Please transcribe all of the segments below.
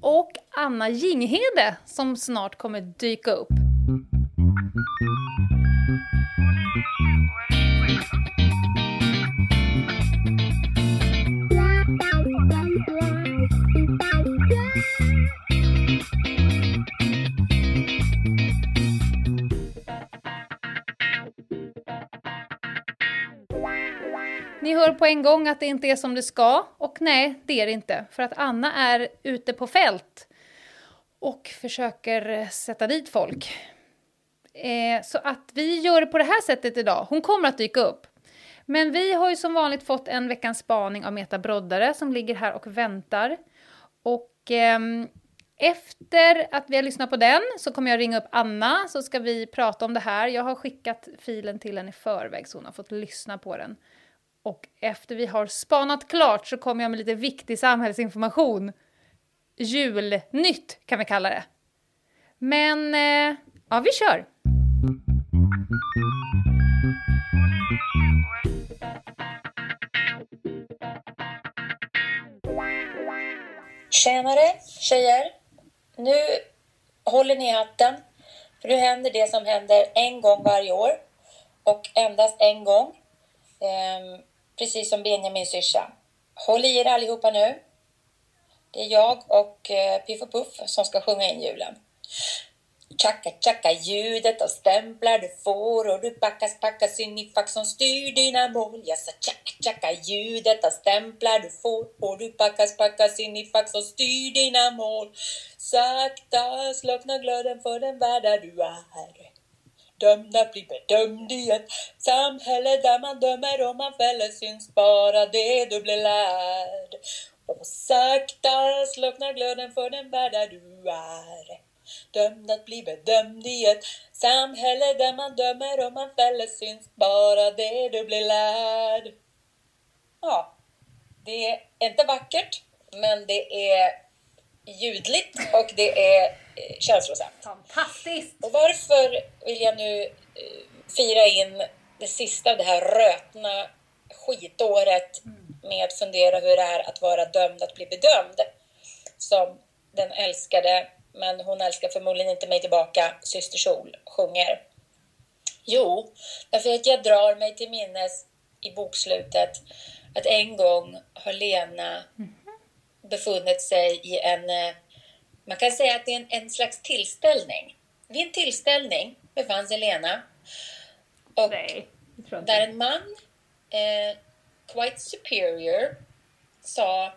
och Anna Jinghede som snart kommer dyka upp. Hör på en gång att det inte är som det ska, och nej, det är det inte. För att Anna är ute på fält och försöker sätta dit folk. Eh, så att vi gör det på det här sättet idag. Hon kommer att dyka upp. Men vi har ju som vanligt fått en veckans spaning av Meta Broddare som ligger här och väntar. Och eh, efter att vi har lyssnat på den så kommer jag ringa upp Anna så ska vi prata om det här. Jag har skickat filen till henne i förväg så hon har fått lyssna på den. Och efter vi har spanat klart så kommer jag med lite viktig samhällsinformation. Julnytt kan vi kalla det. Men, eh, ja vi kör! Tjenare tjejer! Nu håller ni hatten. För nu händer det som händer en gång varje år. Och endast en gång. Ehm, precis som Benjamin syrsa. Håll i er allihopa nu. Det är jag och eh, Piff och Puff som ska sjunga in julen. Tjacka tjacka ljudet av stämplar du får och du packas packas in i fack som styr dina mål. Jag sa tjacka tjacka ljudet av stämplar du får och du packas packas in i fack som styr dina mål. Sakta slocknar glöden för den värld där du är. Dömd att bli bedömd i ett samhälle där man dömer och man fäller syns bara det du blir lärd. Och sakta slocknar glöden för den värld där du är. Dömd att bli bedömd i ett samhälle där man dömer och man fäller syns bara det du blir lärd. Ja, det är inte vackert, men det är ljudligt och det är eh, känslosamt. Fantastiskt! Och varför vill jag nu eh, fira in det sista av det här rötna skitåret med att fundera hur det är att vara dömd att bli bedömd? Som den älskade, men hon älskar förmodligen inte mig tillbaka, Syster Sol sjunger. Jo, därför att jag drar mig till minnes i bokslutet att en gång har Lena befunnit sig i en, eh, man kan säga att det är en, en slags tillställning. Vid en tillställning befann sig Lena och Nej, där en man, eh, quite superior, sa,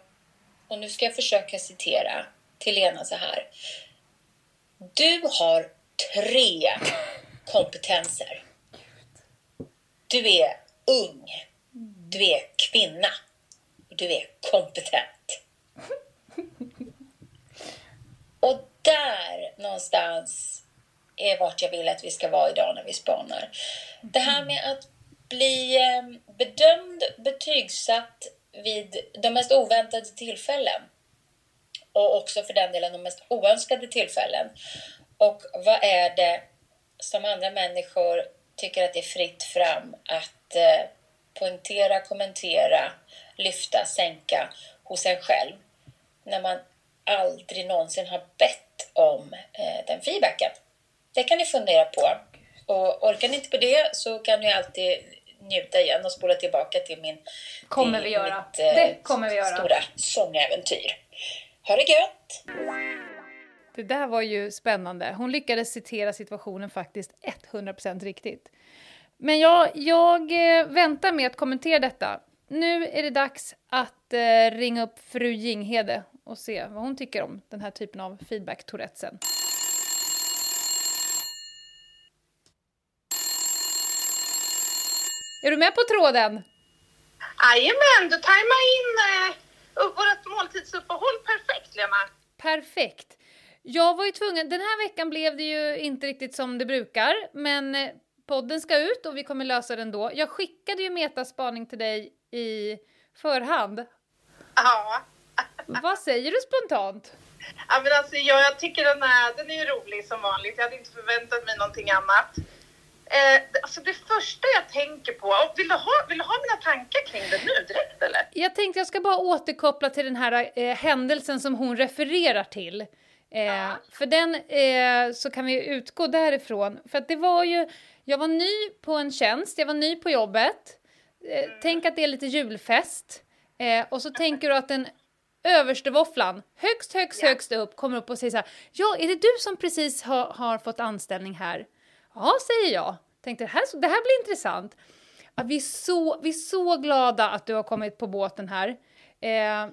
och nu ska jag försöka citera till Lena så här. Du har tre kompetenser. Du är ung, du är kvinna och du är kompetent. Och där någonstans är vart jag vill att vi ska vara idag när vi spanar. Det här med att bli ehm, bedömd, betygsatt vid de mest oväntade tillfällen och också för den delen de mest oönskade tillfällen. Och vad är det som andra människor tycker att det är fritt fram att eh, poängtera, kommentera, lyfta, sänka hos en själv när man aldrig någonsin har bett om eh, den feedbacken. Det kan ni fundera på. Och orkar ni inte på det så kan ni alltid njuta igen och spola tillbaka till min Kommer till vi göra. mitt, eh, Det kommer vi göra. stora sångäventyr. Ha det gött! Det där var ju spännande. Hon lyckades citera situationen faktiskt 100% riktigt. Men jag, jag eh, väntar med att kommentera detta. Nu är det dags att eh, ringa upp fru Jinghede och se vad hon tycker om den här typen av feedback-tourettesen. Är du med på tråden? Jajamän, du tajmar in eh, vårt måltidsuppehåll perfekt, Lena. Perfekt. Jag var ju tvungen, den här veckan blev det ju inte riktigt som det brukar, men eh, podden ska ut och vi kommer lösa den då. Jag skickade ju metaspaning till dig i förhand. Ja. Vad säger du spontant? ja men alltså, jag, jag tycker den är, den är rolig som vanligt. Jag hade inte förväntat mig någonting annat. Eh, det- alltså det första jag tänker på, och vill, du ha, vill du ha mina tankar kring det nu direkt eller? Jag tänkte jag ska bara återkoppla till den här eh, händelsen som hon refererar till. Eh, För den eh, så kan vi utgå därifrån. För att det var ju, jag var ny på en tjänst, jag var ny på jobbet. Eh, Tänk att det är lite julfest. Eh, och så tänker du att den överste våfflan, högst, högst, högst upp, kommer upp och säger så här. Ja, är det du som precis har, har fått anställning här? Ja, säger jag. Tänkte det här, det här blir intressant. Ja, vi, är så, vi är så glada att du har kommit på båten här. Eh,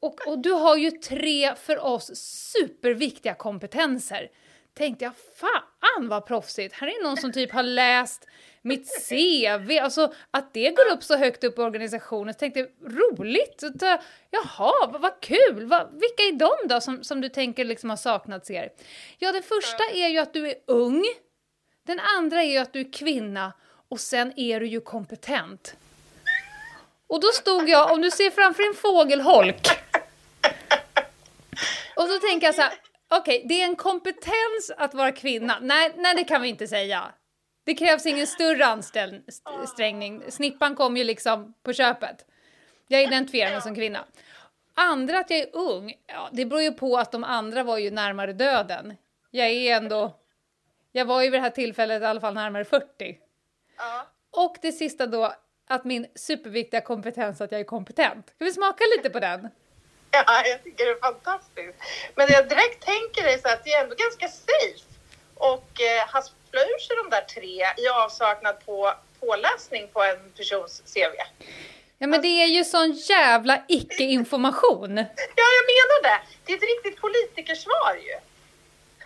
och, och du har ju tre för oss superviktiga kompetenser. Tänkte jag, fan vad proffsigt. Här är någon som typ har läst mitt CV, alltså att det går upp så högt upp i organisationen. Så tänkte jag, roligt! Så ta- Jaha, vad, vad kul! Vad, vilka är de då som, som du tänker liksom har saknats er? Ja, den första är ju att du är ung. Den andra är ju att du är kvinna och sen är du ju kompetent. Och då stod jag, om du ser framför en fågelholk. Och så tänker jag så här, okej, det är en kompetens att vara kvinna. Nej, nej, det kan vi inte säga. Det krävs ingen större ansträngning. Snippan kom ju liksom på köpet. Jag identifierar mig som kvinna. Andra att jag är ung, ja, det beror ju på att de andra var ju närmare döden. Jag är ändå, jag var ju vid det här tillfället i alla fall närmare 40. Ja. Och det sista då, att min superviktiga kompetens att jag är kompetent. Ska vi smaka lite på den? Ja, jag tycker det är fantastiskt. Men jag direkt tänker är så att det är ändå ganska safe och eh, haspla ur sig de där tre i avsaknad på påläsning på en persons CV. Ja men det är ju sån jävla icke-information. Ja, jag menar det. Det är ett riktigt politikersvar ju.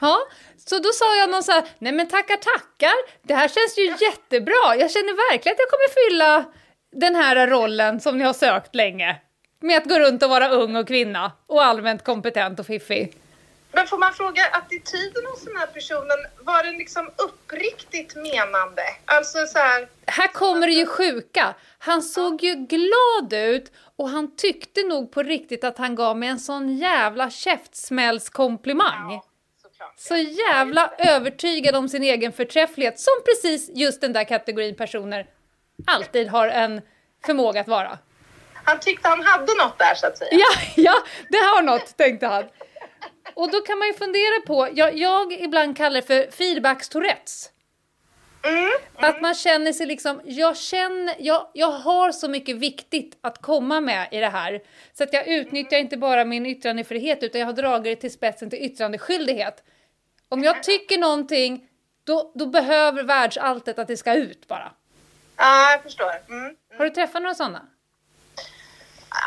Ja, så då sa jag någon så här, nej men tackar tackar, det här känns ju jättebra. Jag känner verkligen att jag kommer fylla den här rollen som ni har sökt länge. Med att gå runt och vara ung och kvinna och allmänt kompetent och fiffig. Men får man fråga attityden hos den här personen, var den liksom uppriktigt menande? Alltså så här, Här kommer det ju sjuka. Han såg ju glad ut och han tyckte nog på riktigt att han gav mig en sån jävla käftsmällskomplimang. såklart. Så jävla övertygad om sin egen förträfflighet som precis just den där kategorin personer alltid har en förmåga att vara. Han tyckte han hade något där så att säga. Ja, ja, det har något, tänkte han. Och då kan man ju fundera på, jag, jag ibland kallar det för feedbacks-tourettes. Mm, Att man känner sig liksom, jag känner, jag, jag har så mycket viktigt att komma med i det här. Så att jag utnyttjar inte bara min yttrandefrihet utan jag har dragit det till spetsen till yttrandeskyldighet. Om jag tycker någonting, då, då behöver världsalltet att det ska ut bara. Ja, jag förstår. Mm. Har du träffat några sådana?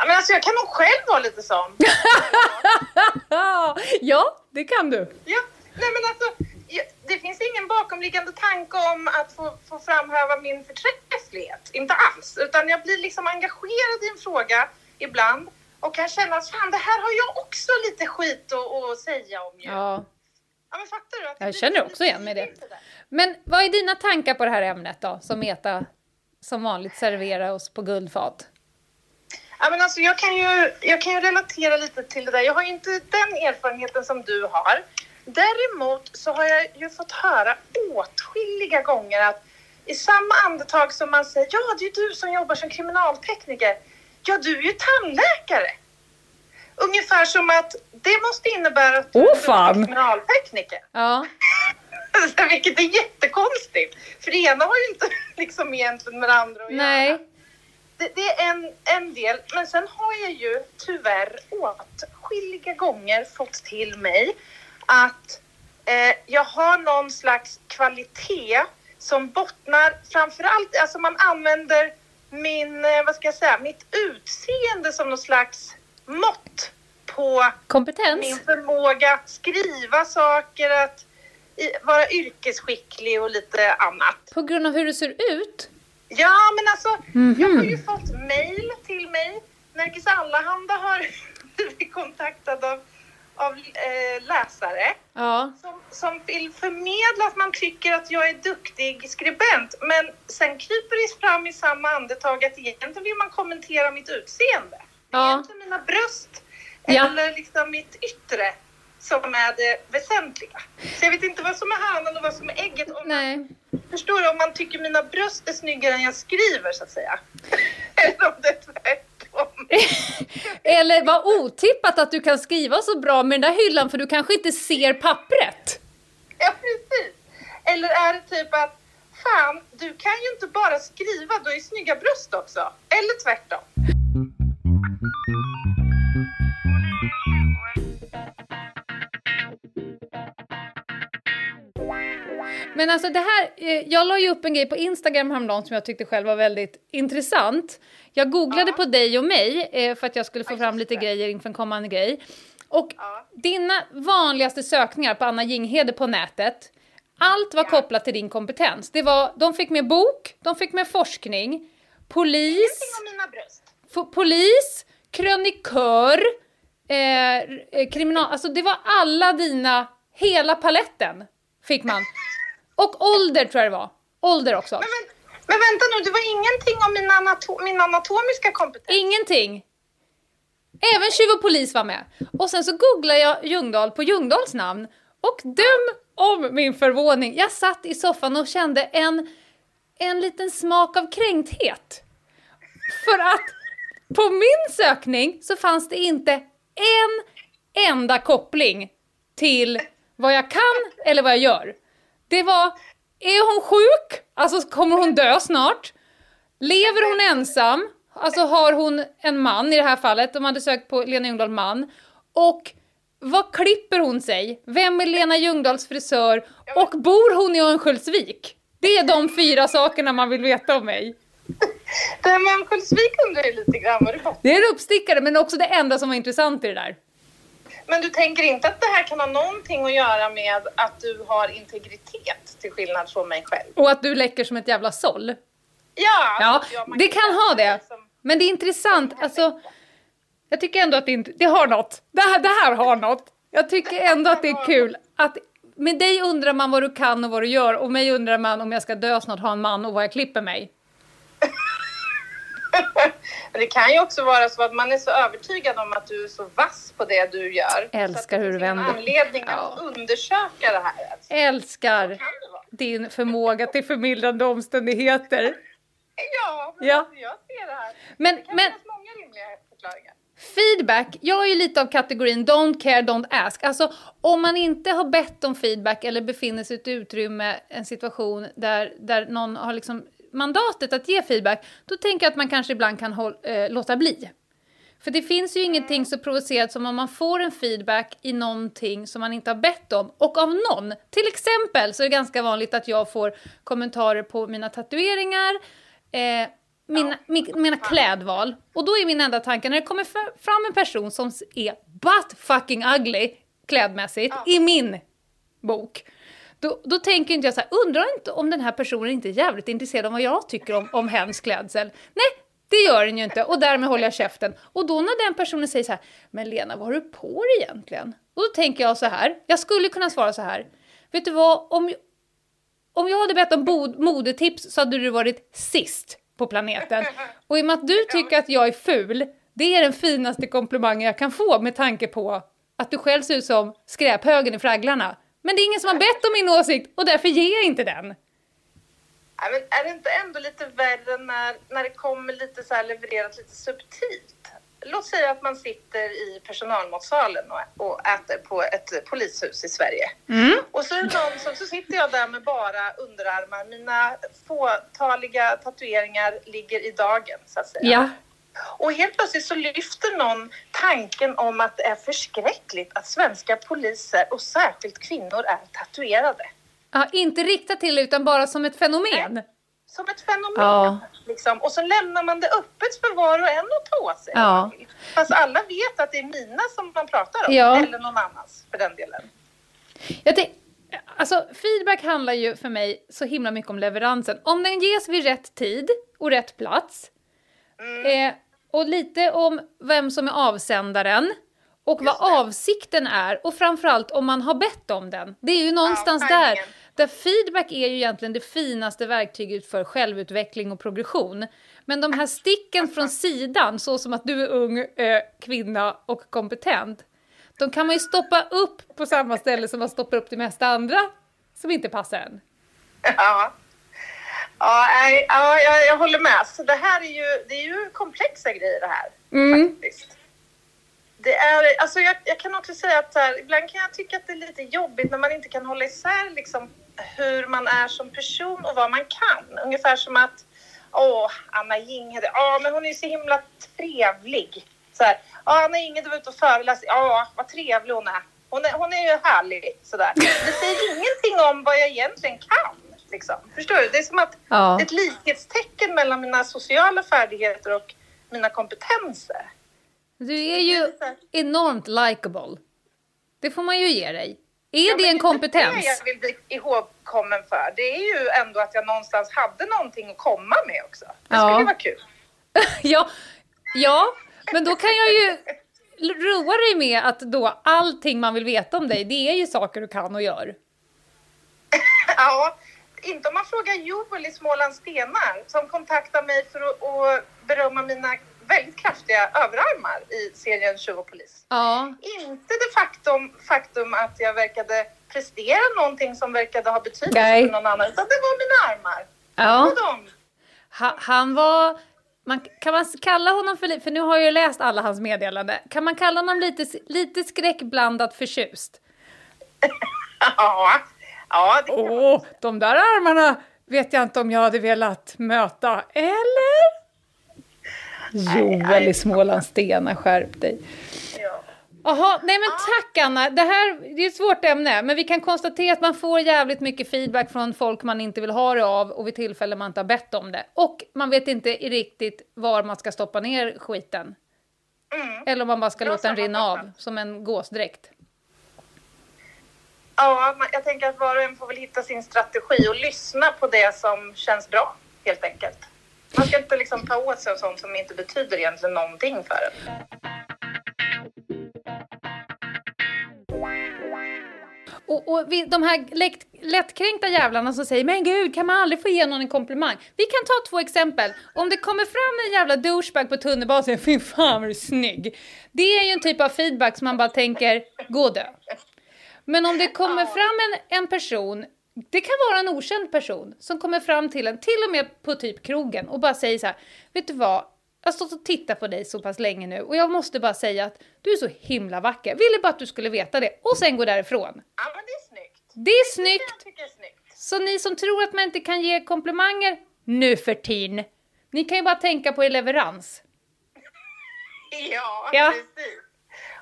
Men alltså jag kan nog själv vara lite sån. ja, det kan du. Ja, nej men alltså, det finns ingen bakomliggande tanke om att få, få framhäva min förträfflighet. Inte alls. Utan jag blir liksom engagerad i en fråga ibland och kan känna att fan, det här har jag också lite skit att, att säga om ju. Ja. Ja. men fattar du? Att Jag känner också igen mig i det. Men vad är dina tankar på det här ämnet då, som Meta som vanligt serverar oss på guldfat? Ja, men alltså, jag, kan ju, jag kan ju relatera lite till det där. Jag har ju inte den erfarenheten som du har. Däremot så har jag ju fått höra åtskilliga gånger att i samma andetag som man säger ja, det är du som jobbar som kriminaltekniker. Ja, du är ju tandläkare. Ungefär som att det måste innebära att du är fan. kriminaltekniker. Ja, Vilket är jättekonstigt. För det ena har ju inte liksom egentligen med det andra att göra nej. Det, det är en, en del, men sen har jag ju tyvärr åtskilliga gånger fått till mig att eh, jag har någon slags kvalitet som bottnar framförallt, alltså man använder min, eh, vad ska jag säga, mitt utseende som någon slags mått på Kompetens? min förmåga att skriva saker, att vara yrkesskicklig och lite annat. På grund av hur du ser ut? Ja, men alltså, jag har ju fått mejl till mig. Nerikes Allehanda har blivit kontaktad av av eh, läsare Ja. som, som vill förmedla att man tycker att jag är duktig skribent men sen kryper det fram i samma andetag att egentligen vill man kommentera mitt utseende. Ja. Egentligen mina bröst Ja. eller liksom mitt yttre som är det väsentliga. Så jag vet inte vad som är hanen och vad som är ägget. Om Nej. Man, förstår du? Om man tycker mina bröst är snyggare än jag skriver så att säga. eller om det är tvärtom. Eller vad otippat att du kan skriva så bra med den där hyllan för du kanske inte ser pappret. Ja, precis. Eller är det typ att fan, du kan ju inte bara skriva, du har ju snygga bröst också. Eller tvärtom. Men alltså det här, eh, jag la ju upp en grej på Instagram häromdagen som jag tyckte själv var väldigt intressant. Jag googlade på dig och mig eh, för att jag skulle få Ja, fram lite det. grejer inför en kommande grej. Och Ja. dina vanligaste sökningar på Anna Jinghede på nätet, allt var kopplat till din kompetens. Det var, de fick med bok, de fick med forskning, polis, polis, krönikör, eh, eh, kriminal... Alltså det var alla dina, hela paletten fick man. Och ålder tror jag det var. Ålder också. Men, vänt, men vänta nu, det var ingenting om min, anato min anatomiska kompetens. Ingenting. Även tjuv och polis var med. Och sen så googlade jag Ljungdahl på Ljungdahls namn. Och döm om min förvåning. Jag satt i soffan och kände en, en liten smak av kränkthet. För att på min sökning så fanns det inte en enda koppling till vad jag kan eller vad jag gör. Det var, är hon sjuk? Alltså kommer hon dö snart? Lever hon ensam? Alltså har hon en man i det här fallet? De hade sökt på Lena Ljungdahl man. Och vad klipper hon sig? Vem är Lena Ljungdahls frisör? Och bor hon i Örnsköldsvik? Det är de fyra sakerna man vill veta om mig. Det här med Örnsköldsvik undrar jag lite grann vad det var. Det är en uppstickare, men också det enda som var intressant i det där. Men du tänker inte att det här kan ha någonting att göra med att du har integritet till skillnad från mig själv? Och att du läcker som ett jävla såll. Ja, Ja, det kan ha det. liksom- Men det är intressant. Alltså, jag tycker ändå att det, inte, det har något. Det här, det här har något. Jag tycker ändå att det är kul. Att med dig undrar man vad du kan och vad du gör och mig undrar man om jag ska dö snart, ha en man och var jag klipper mig. Men det kan ju också vara så att man är så övertygad om att du är så vass på det du gör. Älskar det hur du vänder. anledning att Ja. undersöka det här. Alltså. Älskar det din förmåga till förmildrande omständigheter. Ja, Ja. Alltså, jag ser det här. Men, Det kan men finnas många rimliga förklaringar. Feedback, jag är ju lite av kategorin don't care, don't ask. Alltså om man inte har bett om feedback eller befinner sig i ett utrymme, en situation där, där någon har liksom mandatet att ge feedback, då tänker jag att man kanske ibland kan håll, eh, låta bli. För det finns ju ingenting så provocerat som om man får en feedback i någonting som man inte har bett om, och av någon. Till exempel så är det ganska vanligt att jag får kommentarer på mina tatueringar, eh, mina, mi- mina klädval. Och då är min enda tanke, när det kommer fram en person som är butt fucking ugly klädmässigt i min bok, då, då tänker inte jag så här, undrar inte om den här personen inte är jävligt intresserad av vad jag tycker om, om hens klädsel. Nej, det gör den ju inte och därmed håller jag käften. Och då när den personen säger så här, men Lena vad har du på dig egentligen? Och då tänker jag så här, jag skulle kunna svara så här, vet du vad, om, om jag hade bett om modetips så hade du varit sist på planeten. Och i och med att du tycker att jag är ful, det är den finaste komplimangen jag kan få med tanke på att du själv ser ut som skräphögen i Fragglarna. Men det är ingen som har bett om min åsikt och därför ger jag inte den. Nej, men är det inte ändå lite värre när, när det kommer lite så här levererat lite subtilt? Låt säga att man sitter i personalmatsalen och, och äter på ett polishus i Sverige. Och så är det någon som, så sitter jag där med bara underarmar. Mina fåtaliga tatueringar ligger i dagen så att säga. Ja. Och helt plötsligt så lyfter någon tanken om att det är förskräckligt att svenska poliser och särskilt kvinnor är tatuerade. ja inte riktat till utan bara som ett fenomen. Som ett fenomen. Ja. Liksom. Och så lämnar man det öppet för var och en att ta åt sig. Ja. Fast alla vet att det är mina som man pratar om. Ja. Eller någon annans för den delen. Jag alltså, feedback handlar ju för mig så himla mycket om leveransen. Om den ges vid rätt tid och rätt plats. Eh, och lite om vem som är avsändaren. och vad avsikten är och framförallt om man har bett om den. Det är ju någonstans Ja, där. Där feedback är ju egentligen det finaste verktyget för självutveckling och progression. Men de här sticken från sidan, så som att du är ung, eh, kvinna och kompetent, de kan man ju stoppa upp på samma ställe som man stoppar upp det mesta andra som inte passar en. Ja. Ja, ja jag, jag håller med. Så det här är ju, det är ju komplexa grejer det här. Mm. Faktiskt. Det är, alltså jag, jag kan också säga att här, ibland kan jag tycka att det är lite jobbigt när man inte kan hålla isär liksom, hur man är som person och vad man kan. Ungefär som att, åh, Anna Jinghede, ja men hon är ju så himla trevlig. Så här, ja, Anna Jinghede var ute och föreläste, ja vad trevlig hon är. Hon är, hon är ju härlig sådär. Det säger ingenting om vad jag egentligen kan. Liksom. Förstår du? Det är som att Ja. ett likhetstecken mellan mina sociala färdigheter och mina kompetenser. Du är ju enormt likable. Det får man ju ge dig. Är Ja, det en Det kompetens? jag vill bli ihågkommen för, det är ju ändå att jag någonstans hade någonting att komma med också. Det Ja. skulle vara kul. Ja, ja, men då kan jag ju roa dig med att då allting man vill veta om dig, det är ju saker du kan och gör. Ja, inte om man frågar Joel i Smålands Stenar som kontaktar mig för att, att berömma mina väldigt kraftiga överarmar i serien Tjuv och polis. Ja, Inte det faktum, faktum att jag verkade prestera någonting som verkade ha betydelse Nej. för någon annan, utan det var mina armar. ja. Och. Ha, han var... Man, kan man kalla honom för... För nu har jag ju läst alla hans meddelanden. Kan man kalla honom lite, lite skräckblandat förtjust? Ja, ja det kan Åh, de där armarna vet jag inte om jag hade velat möta. Eller? Joel i Smålandsstena, skärp dig. Ja. Jaha, nej men tack Anna. Det här det är ett svårt ämne, men vi kan konstatera att man får jävligt mycket feedback från folk man inte vill ha det av och vid tillfällen man inte har bett om det. Och man vet inte riktigt var man ska stoppa ner skiten. Eller om man bara ska låta den rinna av som en gåsdräkt. Ja, jag tänker att var och en får väl hitta sin strategi och lyssna på det som känns bra, helt enkelt. Man ska inte liksom ta åt sig av sånt som inte betyder egentligen någonting för en. Och, och vi, de här lätt, lättkränkta jävlarna som säger men gud kan man aldrig få ge någon en komplimang? Vi kan ta två exempel. Om det kommer fram en jävla douchebag på tunnelbanan och säger fy fan vad du är snygg. Det är ju en typ av feedback som man bara tänker gå och dö. Men om det kommer fram en, en person, det kan vara en okänd person som kommer fram till en, till och med på typ krogen och bara säger så här, vet du vad? Jag har stått och tittat på dig så pass länge nu och jag måste bara säga att du är så himla vacker. Ville bara att du skulle veta det och sen gå därifrån. Ja, men det är snyggt. Det är Det snyggt! jag är snyggt. Så ni som tror att man inte kan ge komplimanger nu för tiden, ni kan ju bara tänka på er leverans. Ja, Ja. precis.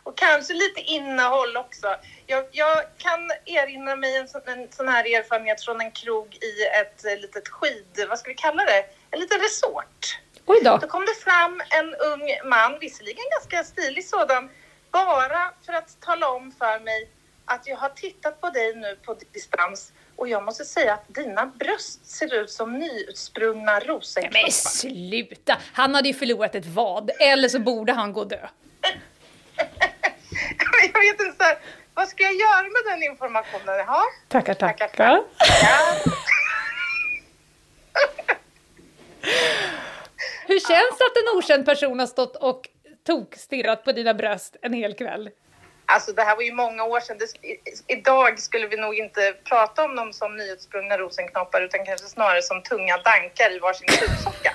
Och kanske lite innehåll också. Jag, jag kan erinra mig en sån, en sån här erfarenhet från en krog i ett eh, litet skid... Vad ska vi kalla det? En liten resort. Oj då. Då kom det fram en ung man, visserligen ganska stilig sådan, bara för att tala om för mig att jag har tittat på dig nu på distans och jag måste säga att dina bröst ser ut som nyutsprungna Men rosenknoppar. sluta! Han hade ju förlorat ett vad, eller så borde han gå och dö. jag vet inte, så här, vad ska jag göra med den informationen? Jaha? Tackar, tackar. tackar. Ja. Hur känns det att en okänd person har stått och tokstirrat på dina bröst en hel kväll? Alltså det här var ju många år sedan. Det, idag skulle vi nog inte prata om dem som nyutsprungna rosenknoppar utan kanske snarare som tunga dankar i varsin sopsocka.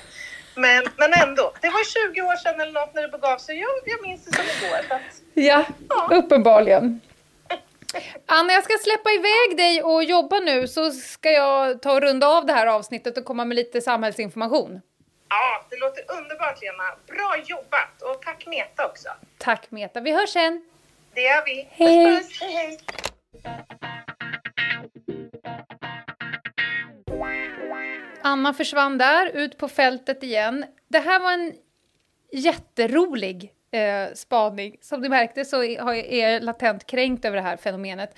Men, men ändå, det var 20 år sedan eller något när det begav sig. Jag, jag minns det som igår. Att, Ja, uppenbarligen. Anna, jag ska släppa iväg dig och jobba nu så ska jag ta och runda av det här avsnittet och komma med lite samhällsinformation. ja, det låter underbart Lena. Bra jobbat och tack Meta också. Tack Meta, vi hörs sen! Det gör vi. Hej. Puss, puss. hej, hej. Anna försvann där, ut på fältet igen. Det här var en jätterolig eh, spaning. Som du märkte så är jag- latent kränkt över det här fenomenet.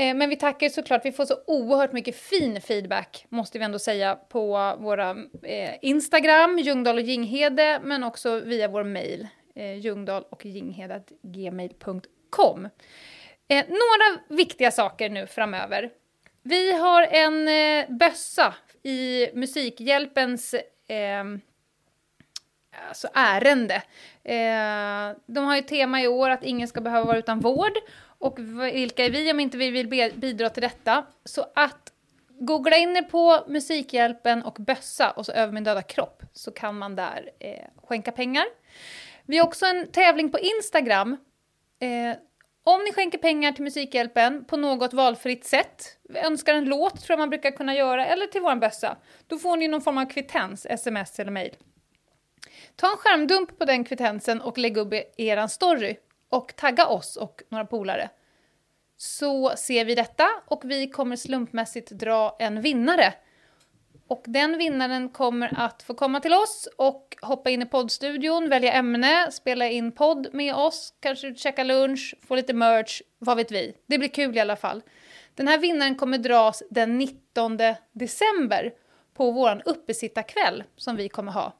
Eh, men vi tackar såklart, vi får så oerhört mycket fin feedback, måste vi ändå säga, på våra eh, Instagram, Ljungdahl och Jinghede, men också via vår mejl. eh, Ljungdahl och gmail.com. Eh, några viktiga saker nu framöver. Vi har en eh, bössa i Musikhjälpens eh, alltså ärende. Eh, de har ju tema i år att ingen ska behöva vara utan vård. Och vilka är vi om inte vi vill bidra till detta? Så att googla in er på Musikhjälpen och bössa och så över min döda kropp så kan man där eh, skänka pengar. Vi har också en tävling på Instagram. Eh, om ni skänker pengar till Musikhjälpen på något valfritt sätt, önskar en låt tror jag man brukar kunna göra, eller till vår bössa, då får ni någon form av kvittens, sms eller mail. Ta en skärmdump på den kvittensen och lägg upp er story och tagga oss och några polare. Så ser vi detta och vi kommer slumpmässigt dra en vinnare. Och den vinnaren kommer att få komma till oss och hoppa in i poddstudion, välja ämne, spela in podd med oss, kanske käka lunch, få lite merch, vad vet vi. Det blir kul i alla fall. Den här vinnaren kommer dras den 19 december på vår uppesittarkväll som vi kommer ha.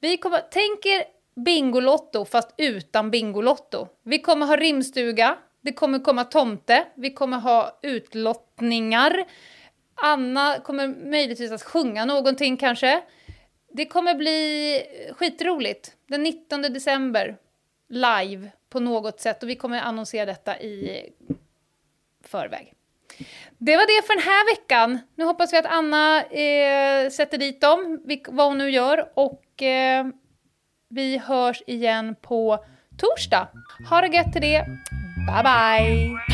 Vi kommer, tänk er Bingolotto fast utan Bingolotto. Vi kommer ha rimstuga, det kommer komma tomte, vi kommer ha utlottningar. Anna kommer möjligtvis att sjunga någonting kanske. Det kommer bli skitroligt. Den 19 december, live på något sätt. Och vi kommer annonsera detta i förväg. Det var det för den här veckan. Nu hoppas vi att Anna eh, sätter dit dem, vad hon nu gör. Och eh, vi hörs igen på torsdag. Ha det gött till det. Bye, bye!